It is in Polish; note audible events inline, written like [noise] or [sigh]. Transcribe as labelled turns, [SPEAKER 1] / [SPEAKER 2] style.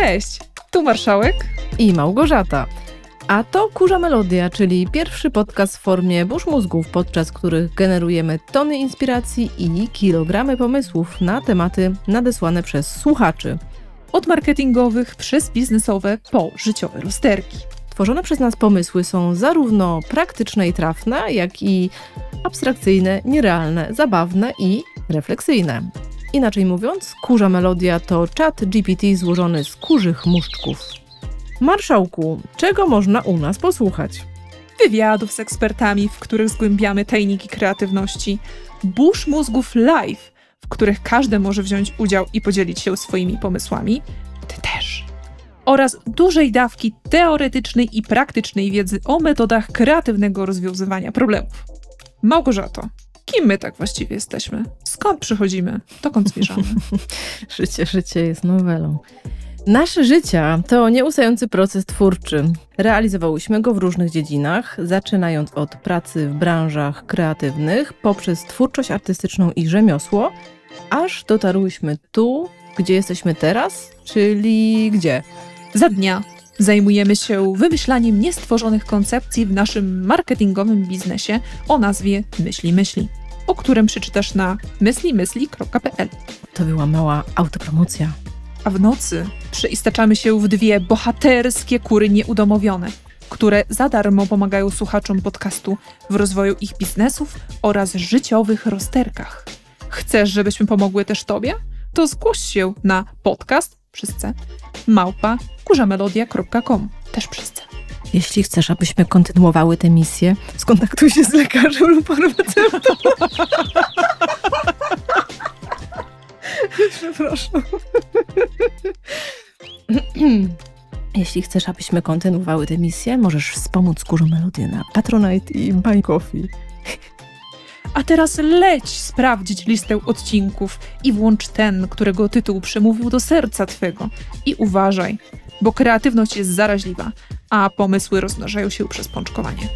[SPEAKER 1] Cześć, tu Marszałek
[SPEAKER 2] i Małgorzata. A to Kurza Melodia, czyli pierwszy podcast w formie burz mózgów, podczas których generujemy tony inspiracji i kilogramy pomysłów na tematy nadesłane przez słuchaczy.
[SPEAKER 1] Od marketingowych przez biznesowe po życiowe rozterki.
[SPEAKER 2] Tworzone przez nas pomysły są zarówno praktyczne i trafne, jak i abstrakcyjne, nierealne, zabawne i refleksyjne. Inaczej mówiąc, kurza melodia to czat GPT złożony z kurzych muszczków. Marszałku, czego można u nas posłuchać?
[SPEAKER 1] Wywiadów z ekspertami, w których zgłębiamy tajniki kreatywności, burz mózgów live, w których każdy może wziąć udział i podzielić się swoimi pomysłami. Ty też. Oraz dużej dawki teoretycznej i praktycznej wiedzy o metodach kreatywnego rozwiązywania problemów. Małgorzato, kim my tak właściwie jesteśmy? Skąd przychodzimy? Dokąd zmierzamy? [laughs]
[SPEAKER 2] życie, życie jest nowelą. Nasze życia to nieustający proces twórczy. Realizowałyśmy go w różnych dziedzinach, zaczynając od pracy w branżach kreatywnych, poprzez twórczość artystyczną i rzemiosło, aż dotarłyśmy tu, gdzie jesteśmy teraz, czyli gdzie?
[SPEAKER 1] Za dnia zajmujemy się wymyślaniem niestworzonych koncepcji w naszym marketingowym biznesie o nazwie Myśli Myśli, o którym przeczytasz na myślimyśli.pl.
[SPEAKER 2] To była mała autopromocja
[SPEAKER 1] a w nocy przeistaczamy się w dwie bohaterskie kury nieudomowione, które za darmo pomagają słuchaczom podcastu w rozwoju ich biznesów oraz życiowych rozterkach. Chcesz, żebyśmy pomogły też Tobie? To zgłoś się na podcast przez C małpa kurzamelodia.com też przez C.
[SPEAKER 2] Jeśli chcesz, abyśmy kontynuowały tę misję, skontaktuj się z lekarzem lub farmaceutą. [laughs] Jeśli chcesz, abyśmy kontynuowały tę misję, możesz wspomóc Kurzą Melodię na Patronite i Buy Coffee.
[SPEAKER 1] A teraz leć sprawdzić listę odcinków i włącz ten, którego tytuł przemówił do serca twego. I uważaj, bo kreatywność jest zaraźliwa, a pomysły rozmnażają się przez pączkowanie.